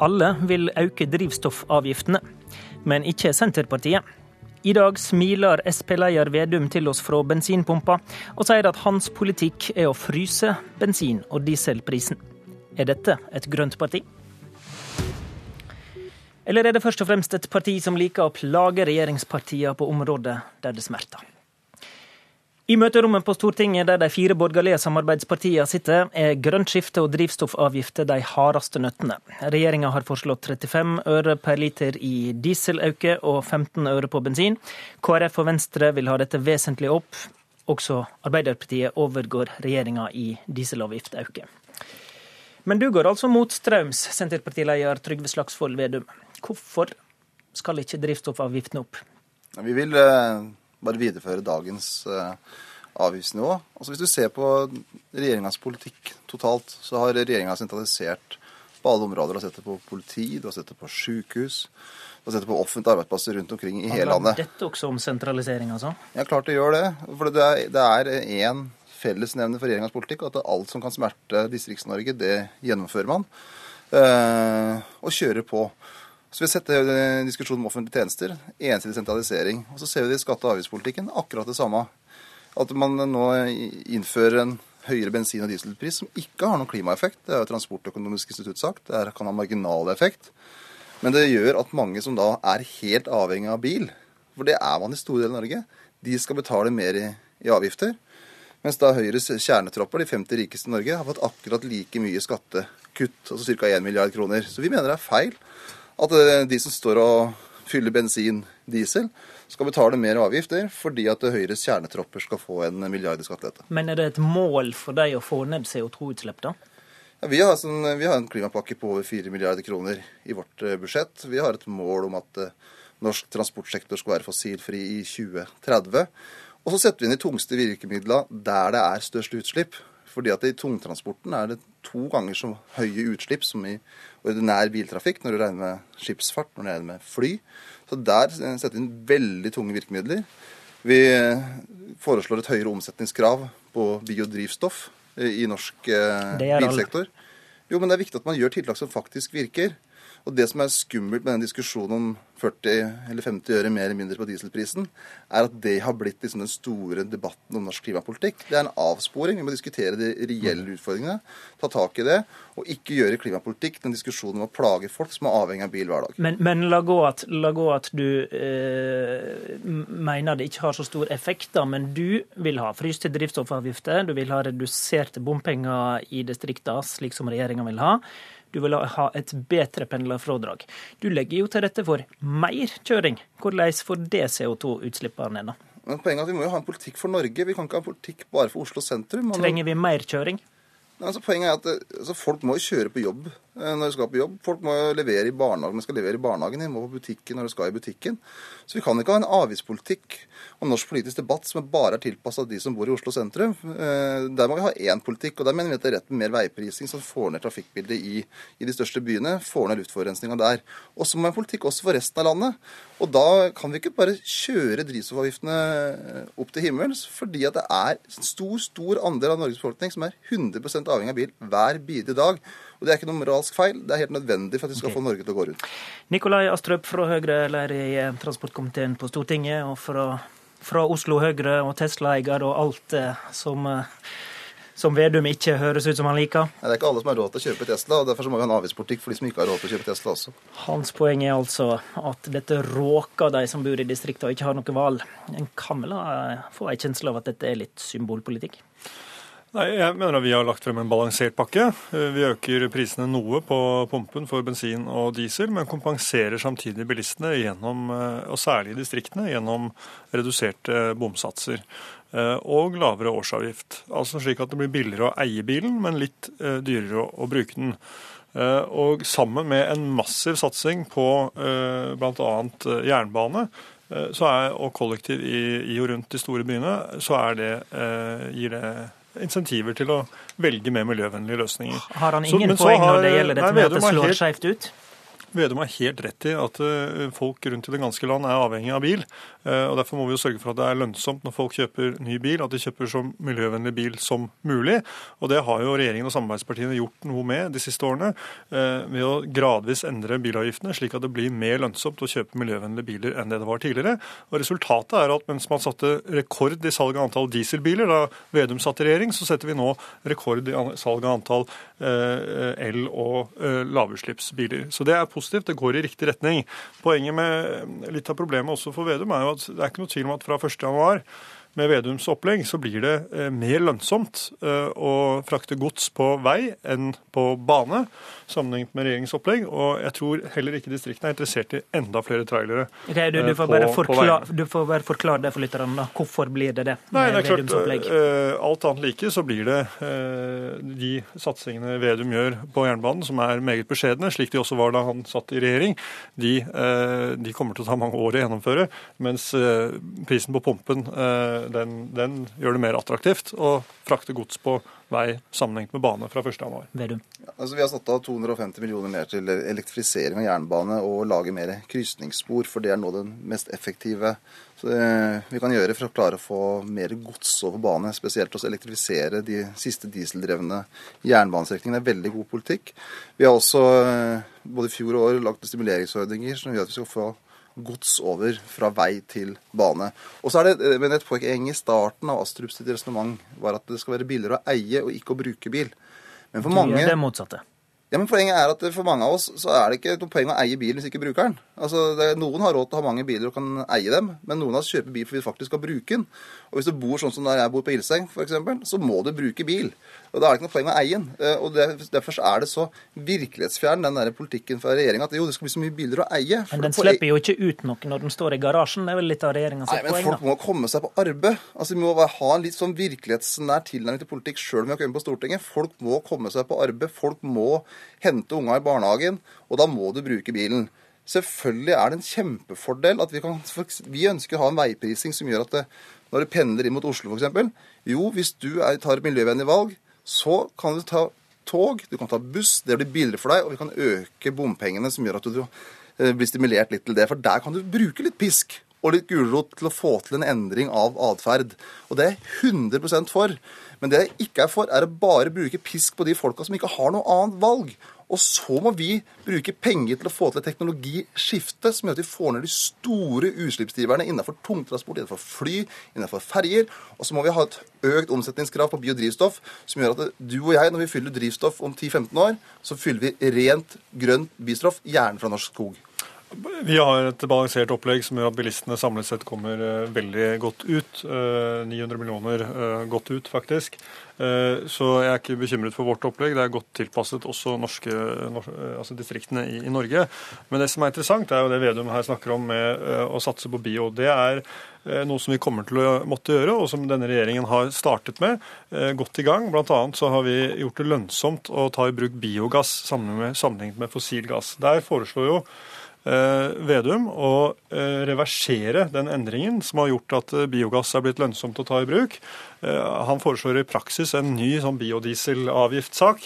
Alle vil øke drivstoffavgiftene, men ikke Senterpartiet. I dag smiler Sp-leder Vedum til oss fra bensinpumpa, og sier at hans politikk er å fryse bensin- og dieselprisen. Er dette et grønt parti? Eller er det først og fremst et parti som liker å plage regjeringspartiene på områder der det smerter? I møterommet på Stortinget, der de fire borgerlige samarbeidspartiene sitter, er grønt skifte og drivstoffavgifter de hardeste nøttene. Regjeringa har foreslått 35 øre per liter i dieselauke og 15 øre på bensin. KrF og Venstre vil ha dette vesentlig opp. Også Arbeiderpartiet overgår regjeringa i dieselavgiftauke. Men du går altså mot strøms, Senterpartileder Trygve Slagsvold Vedum. Hvorfor skal ikke drivstoffavgiftene opp? Vi vil eh, bare videreføre dagens eh, avgiftsnivå. Altså Hvis du ser på regjeringas politikk totalt, så har regjeringa sentralisert på alle områder. Du har sett det på politi, du har sett det på sykehus, du har sett det på offentlige arbeidsplasser rundt omkring i hele landet. Handler dette også om sentralisering, altså? Ja, klart det gjør det. For det er, det er én fellesnevner for regjeringas politikk, at alt som kan smerte Distrikts-Norge, det gjennomfører man. Eh, og kjører på. Så Vi har sett det i diskusjonen om offentlige tjenester. Ensidig sentralisering. Og Så ser vi det i skatte- og avgiftspolitikken. Akkurat det samme. At man nå innfører en høyere bensin- og dieselpris som ikke har noen klimaeffekt. Det er jo Transportøkonomisk institutt sagt. Det kan ha marginal effekt. Men det gjør at mange som da er helt avhengig av bil, for det er man i store deler av Norge, de skal betale mer i, i avgifter. Mens da Høyres kjernetropper, de 50 rikeste i Norge, har fått akkurat like mye skattekutt, altså ca. 1 milliard kroner. Så vi mener det er feil at eh, de som står og fyller bensin, diesel, skal betale mer avgifter fordi at Høyres kjernetropper skal få en milliard i skattelette. Men er det et mål for deg å få ned CO2-utslipp, da? Ja, vi, har sånn, vi, har en klimapakke på over 4 milliarder kroner i vårt uh, budsjett. Vi har et mål om at uh, norsk transportsektor skal være fossilfri i 2030. Og så setter vi inn de tungste virkemidlene der det er størst utslipp. Fordi at i tungtransporten er det to ganger så høye utslipp som i ordinær biltrafikk, når du regner med skipsfart, når du regner med fly. Så der setter vi inn veldig tunge virkemidler. Vi foreslår et høyere omsetningskrav på biodrivstoff i norsk eh, bilsektor. Jo, men det er viktig at man gjør tiltak som faktisk virker. Og Det som er skummelt med den diskusjonen om 40 eller 50 øre mer eller mindre på dieselprisen, er at det har blitt liksom den store debatten om norsk klimapolitikk. Det er en avsporing. Vi må diskutere de reelle utfordringene, ta tak i det, og ikke gjøre klimapolitikk den diskusjonen om å plage folk som er avhengig av bil hver dag. Men, men la, gå at, la, gå at, du eh, mener det ikke har så stor effekt, da, men du vil ha fryste drivstoffavgifter, du vil ha reduserte bompenger i distriktene, slik som regjeringa vil ha. Du vil ha et bedre pendlerfradrag. Du legger jo til rette for mer kjøring. Hvordan får det CO2-utslippene ned? Men poenget er at Vi må jo ha en politikk for Norge. Vi kan ikke ha en politikk bare for Oslo sentrum. Trenger vi mer kjøring? Nei, altså Poenget er at altså, Folk må jo kjøre på jobb eh, når de skal på jobb. Folk må jo levere i barnehagen de skal levere i barnehagen. De må på butikken når de skal i butikken. Så vi kan ikke ha en avgiftspolitikk og norsk politisk debatt som bare er tilpassa de som bor i Oslo sentrum. Eh, der må vi ha én politikk, og der mener vi at det er rett med mer veiprising som får ned trafikkbildet i, i de største byene. Får ned luftforurensninga der. Og så må vi ha en politikk også for resten av landet. Og da kan vi ikke bare kjøre drivstoffavgiftene opp til himmels, fordi at det er en stor, stor andel av Norges befolkning som er 100 avhengig av bil hver bidige dag. Og Det er ikke noe moralsk feil, det er helt nødvendig for at vi skal okay. få Norge til å gå rundt. Nikolai Astrup fra Høyre, leder i transportkomiteen på Stortinget, og fra, fra Oslo Høyre og Tesla-eier og alt som som Vedum ikke høres ut som han liker. Nei, det er ikke alle som har råd til å kjøpe Tesla, og derfor må vi ha en avgiftspolitikk for de som ikke har råd til å kjøpe Tesla også. Hans poeng er altså at dette råker de som bor i distriktene og ikke har noe valg. En kan vel få en kjensle av at dette er litt symbolpolitikk? Nei, Jeg mener at vi har lagt frem en balansert pakke. Vi øker prisene noe på pumpen for bensin og diesel, men kompenserer samtidig bilistene, gjennom, og særlig i distriktene, gjennom reduserte bomsatser og lavere årsavgift. Altså slik at det blir billigere å eie bilen, men litt dyrere å, bruke den. Og sammen med en massiv satsing på bl.a. jernbane er, og kollektiv i, i, og rundt de store byene, så det, gir det insentiver til å velge mer miljøvennlige løsninger. Har han ingen så, poeng har, når det gjelder dette med at det slår skjevt ut? Vedum har helt rett i at eh, folk rundt i det ganske land er avhengig av bil. Eh, og Derfor må vi jo sørge for at det er lønnsomt når folk kjøper ny bil, at de kjøper så miljøvennlig bil som mulig. Og Det har jo regjeringen og samarbeidspartiene gjort noe med de siste årene. Eh, ved å gradvis endre bilavgiftene, slik at det blir mer lønnsomt å kjøpe miljøvennlige biler enn det det var tidligere. Og Resultatet er at mens man satte rekord i salg av antall dieselbiler da Vedum satt i regjering, så setter vi nå rekord i salg av antall el- og lavutslippsbiler. Så det er positivt. Det går i riktig retning. Poenget med litt av problemet også for Vedum er jo at det er ikke noe tvil om at fra 1.1 med Vedums opplegg så blir det eh, mer lønnsomt eh, å frakte gods på vei enn på bane, sammenlignet med regjeringens opplegg. Og jeg tror heller ikke distriktene er interessert i enda flere trailere okay, du, du, får på, forklare, du, får bare forklare det for lytterne. da. Hvorfor blir det det? Nei, det er klart, opplegg? Alt annet like så blir det de satsingene Vedum gjør på jernbanen, som er meget beskjedne, slik de også var da han satt i regjering, de, de kommer til å ta mange år å gjennomføre. Mens prisen på pumpen den, den, gjør det mer attraktivt å frakte gods på vei sammenhengt med bane fra 1.1. Ja, altså vi har satt av 250 millioner mer til elektrifisering av jernbane og lage mer krysningsspor, for det er nå den mest effektive så, eh, vi kan gjøre for å klare å få mer gods over bane. Spesielt å elektrifisere de siste dieseldrevne jernbanestrekningene. Det er veldig god politikk. Vi har også eh, både i fjor og år lagt stimuleringsordninger som gjør at vi skal få gods over fra vei til bane. Og så er det, eh, men Et poeng i starten av Astrup sitt resonnement var at det skal være billigere å eie og ikke å bruke bil. Men for mange... Det er det motsatte. Ja, men Poenget er at for mange av oss så er det ikke noe poeng å eie bilen hvis ikke bruker den. Altså, det, Noen har råd til å ha mange biler og kan eie dem, men noen av oss kjøper bil fordi vi faktisk skal bruke den. Og Hvis du bor sånn som der jeg bor på Ilseng, f.eks., så må du bruke bil. Og Da er det ikke noe poeng å eie den. Eh, og Derfor er det så virkelighetsfjern, den der politikken fra regjeringa, at jo, det skal bli så mye billigere å eie. Men den slipper jo ikke ut noe når den står i garasjen. Det er vel litt av regjeringas poeng? Nei, men folk må komme seg på arbeid. Altså, Vi må ha en litt sånn virkelighetsnær tilnærming til politikk sjøl om vi har kommet på Stortinget. Folk må komme seg på arbeid. Folk må hente unga i barnehagen, og da må du bruke bilen. Selvfølgelig er det en kjempefordel at vi kan Vi ønsker å ha en veiprising som gjør at det, når du pendler inn mot Oslo f.eks. Jo, hvis du er, tar et miljøvennlig valg, så kan du ta tog, du kan ta buss, det blir billigere for deg, og vi kan øke bompengene, som gjør at du eh, blir stimulert litt til det. For der kan du bruke litt pisk og litt gulrot til å få til en endring av atferd. Og det er jeg 100 for. Men det jeg ikke er for, er å bare bruke pisk på de folka som ikke har noe annet valg. Og så må vi bruke penger til å få til et teknologiskifte som gjør at vi får ned de store utslippsdriverne innenfor tungtransport, innenfor fly, innenfor ferjer. Og så må vi ha et økt omsetningskrav på biodrivstoff som gjør at du og jeg, når vi fyller drivstoff om 10-15 år, så fyller vi rent grønt bistoff, gjerne fra norsk skog. Vi har et balansert opplegg som gjør at bilistene samlet sett kommer eh, veldig godt ut. 900 eh, millioner eh, godt ut, faktisk. Så jeg er ikke bekymret for vårt opplegg. Det er godt tilpasset også norske, altså distriktene i, i, Norge. Men det som er interessant, er jo det Vedum her snakker om med å satse på bio. Det er noe som vi kommer til å måtte gjøre, og som denne regjeringen har startet med. Godt i gang. Blant annet så har vi gjort det lønnsomt å ta i bruk biogass sammenlignet med fossil gass. Der foreslår jo Vedum å eh, reversere den endringen som har gjort at eh, biogass er blitt lønnsomt å ta i bruk. Han foreslår i praksis en ny sånn biodieselavgiftssak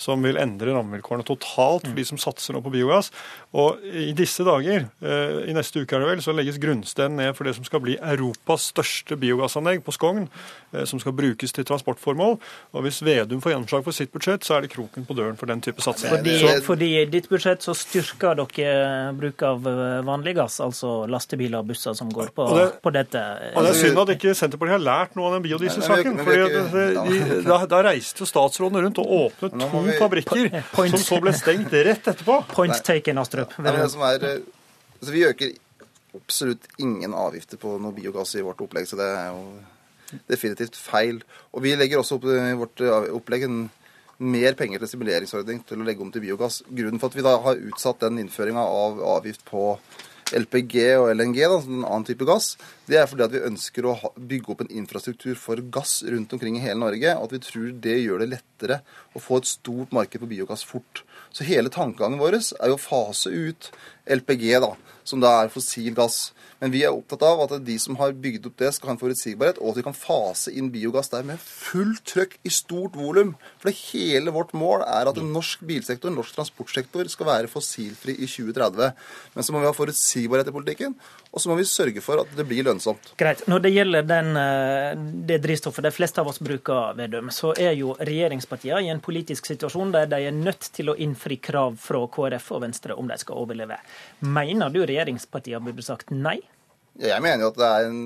som vil endre rammevilkårene totalt for de som satser nå på biogass. Og i disse dager, i neste uke er det vel, så legges grunnsteinen ned for det som skal bli Europas største biogassanlegg på Skogn, som skal brukes til transportformål. Og hvis Vedum får gjennomslag for sitt budsjett, så er det kroken på døren for den type satsing. Fordi, fordi i ditt budsjett så styrker dere bruk av eh, vanlig gass, altså lastebiler og busser som går på, det, på dette. Og Det er synd at ikke Senterpartiet har lært noe av den biodieselsaken. da, da, reiste jo statsråden rundt og åpnet to fabrikker point, som så ble stengt rett etterpå. Point taken, Astrup. Ja, er, eh, altså, vi øker absolutt ingen avgifter på noe biogass i vårt opplegg, så det er jo definitivt feil. Og vi legger også opp i vårt eh, opplegg en mer penger til stimuleringsordning til å legge om til biogass. Grunnen for at vi da har utsatt den innføringa av avgift på LPG og LNG, da, en annen type gass, det er fordi at vi ønsker å bygge opp en infrastruktur for gass rundt omkring i hele Norge. Og at vi tror det gjør det lettere å få et stort marked på biogass fort. Så hele tankegangen vår er jo å fase ut LPG, da, som da er fossil gass. Men vi er opptatt av at de som har bygd opp det, skal ha en forutsigbarhet, og at vi kan fase inn biogass der med fullt trøkk i stort volum. For det hele vårt mål er at en norsk bilsektor, norsk transportsektor, skal være fossilfri i 2030. Men så må vi ha forutsigbarhet i politikken, og så må vi sørge for at det blir lønnsomt. Greit. Når det gjelder den, eh, det drivstoffet de fleste av oss bruker, Vedum, så er jo regjeringspartiene i en politisk situasjon der de er nødt til å innfri krav fra KrF og Venstre om de skal overleve. Mener du regjeringspartiene burde sagt nei? Jeg mener jo at det er en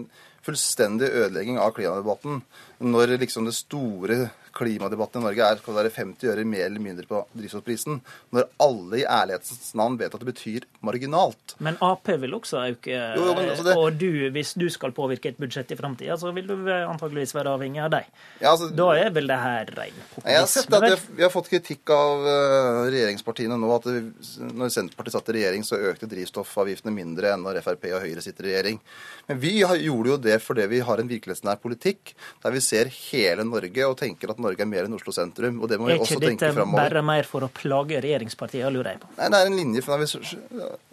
fullstendig ødelegging av klimadebatten når liksom det store klimadebatten i Norge er skal det være 50 øre mer eller mindre på drivstoffprisen, når alle i ærlighetens navn vet at det betyr marginalt. Men Ap vil også øke, Jo, men altså det- og du, hvis du skal påvirke et budsjett i framtida, så vil du antageligvis være avhengig av dem. Ja, altså, Da er vel det her ren Jeg populisme, at vi har, vi har fått kritikk av eh, regjeringspartiene nå. At det, når Senterpartiet satt i regjering, så økte drivstoffavgiftene mindre enn når Frp og Høyre sitter i regjering. Men vi har, gjorde jo det fordi vi har en virkelighetsnær politikk der vi ser hele Norge og tenker at Norge er mer enn Oslo sentrum. Og det må vi også tenke Er ikke dette framover. bare mer for å plage regjeringspartiene, lurer jeg på? Nei, det er en linje for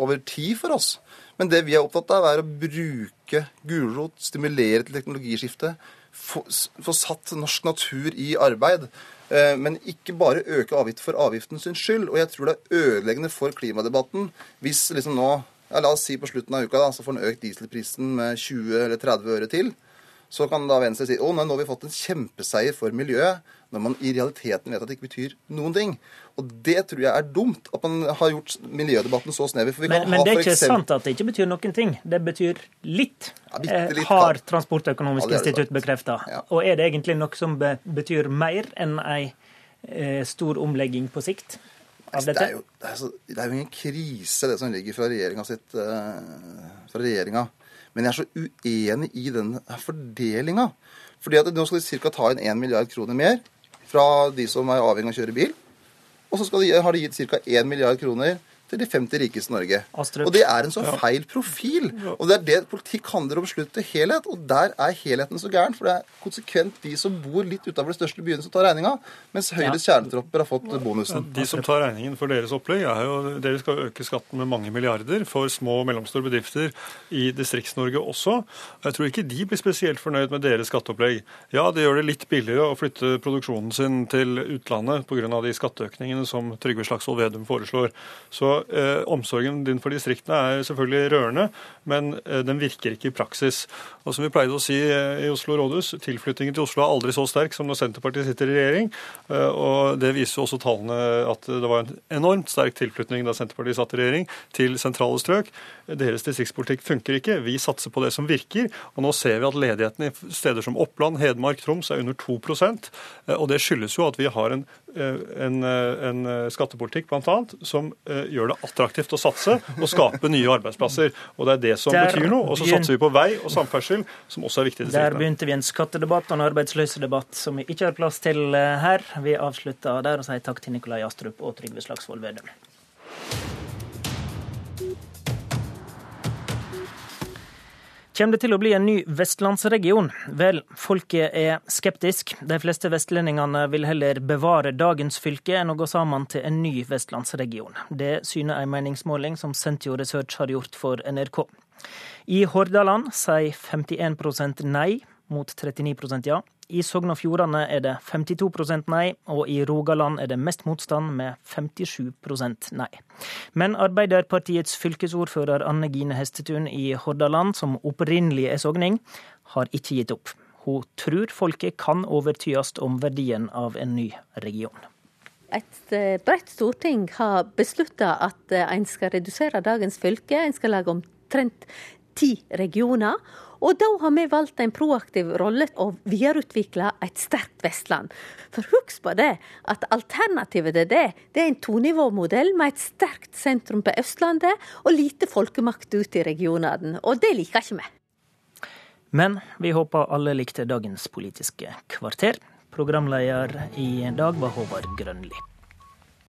over tid for oss. Men det vi er opptatt av, er å bruke gulrot, stimulere til teknologiskifte, få, få satt norsk natur i arbeid. Eh, Men ikke bare øke avgift for avgiftens skyld. Og jeg tror det er ødeleggende for klimadebatten hvis liksom nå ja, La oss si på slutten av uka da, så får en økt dieselprisen med 20 eller 30 øre til. Så kan da Venstre si å, nei, nå har vi fått en kjempeseier for miljøet, når man i realiteten vet at det ikke betyr noen ting. Og det tror jeg er dumt, at man har gjort miljødebatten så snever. For vi Men, men det er ikke eksempel... sant at det ikke betyr noen ting. Det betyr litt. Ja, litt, Eh, har Transportøkonomisk Ja, institutt bekrefta. Ja. Og er det egentlig noe som be betyr mer enn ei eh, stor omlegging på sikt Altså, Det er, jo, det, er så, det er jo ingen krise, det som ligger fra regjeringa Men jeg er så uenig i den fordelinga. Fordi at nå skal de cirka ta inn 1 milliard kroner mer fra de som er avhengig av å kjøre bil. Og så de, har de gitt ca. 1 milliard kroner til de 50 rikeste i Norge. Astrup. Og det er en så feil profil. Og det er det politikk handler om slutt til helhet. Og der er helheten så gæren. For det er konsekvent de som bor litt utafor de største byene, som tar regninga. Mens Høyres kjernetropper har fått bonusen. De som tar regningen for deres opplegg, er jo Dere skal øke skatten med mange milliarder for små og mellomstore bedrifter i Distrikts-Norge også. Jeg tror ikke de blir spesielt fornøyd med deres skatteopplegg. Ja, det gjør det litt billigere å flytte produksjonen sin til utlandet pga. de skatteøkningene som Trygve Slagsvold Vedum foreslår. Så eh, omsorgen din for distriktene er selvfølgelig rørende, men eh, den virker ikke i praksis. Og som vi pleide å si eh, i Oslo rådhus, tilflyttingen til Oslo er aldri så sterk som når Senterpartiet sitter i regjering. Eh, og det viser jo også tallene at det var en enormt sterk tilflytning da Senterpartiet satt i regjering til sentrale strøk. Deres distriktspolitikk funker ikke. Vi satser på det som virker. Og nå ser vi at ledigheten i steder som Oppland, Hedmark, Troms er under 2 eh, Og det skyldes jo at vi har en, en, eh, en skattepolitikk blant annet, som eh, gjør det attraktivt å satse og skape nye arbeidsplasser. Og det er det som Der betyr noe. Og så satser vi på vei og samferdsel, som også er viktig Der begynte vi en skattedebatt og en arbeidsløsedebatt som vi ikke har plass til eh, her. Vi avslutter der og sier takk til Nikolai Astrup og Trygve Slagsvold Vedum. Kommer det til å bli en ny vestlandsregion? Vel, folket er skeptisk. De fleste vestlendingene vil heller bevare dagens fylke enn å gå sammen til en ny vestlandsregion. Det syner en meningsmåling som Sentio Research har gjort for NRK. I Hordaland sier 51% nei, mot 39% ja. I Sogn og Fjordane er det 52% nei, og i Rogaland er det mest motstand, med 57 nei. Men Arbeiderpartiets fylkesordfører Anne Gine Hestetun i Hordaland, som opprinnelig er sogning, har ikke gitt opp. Hun tror folket kan overtyes om verdien av en ny region. Et eh, bredt storting har beslutta at eh, en skal redusere dagens fylke. En skal lage omtrent ti regioner. Og da har vi valgt en proaktiv rolle og videreutvikle et sterkt Vestland. For husk på det, at alternativet til det, det er en tonivåmodell med et sterkt sentrum på Østlandet og lite folkemakt ut i regionene. Og det liker ikke vi. Men vi håper alle likte dagens Politiske kvarter. Programleder i dag var Håvard Grønli.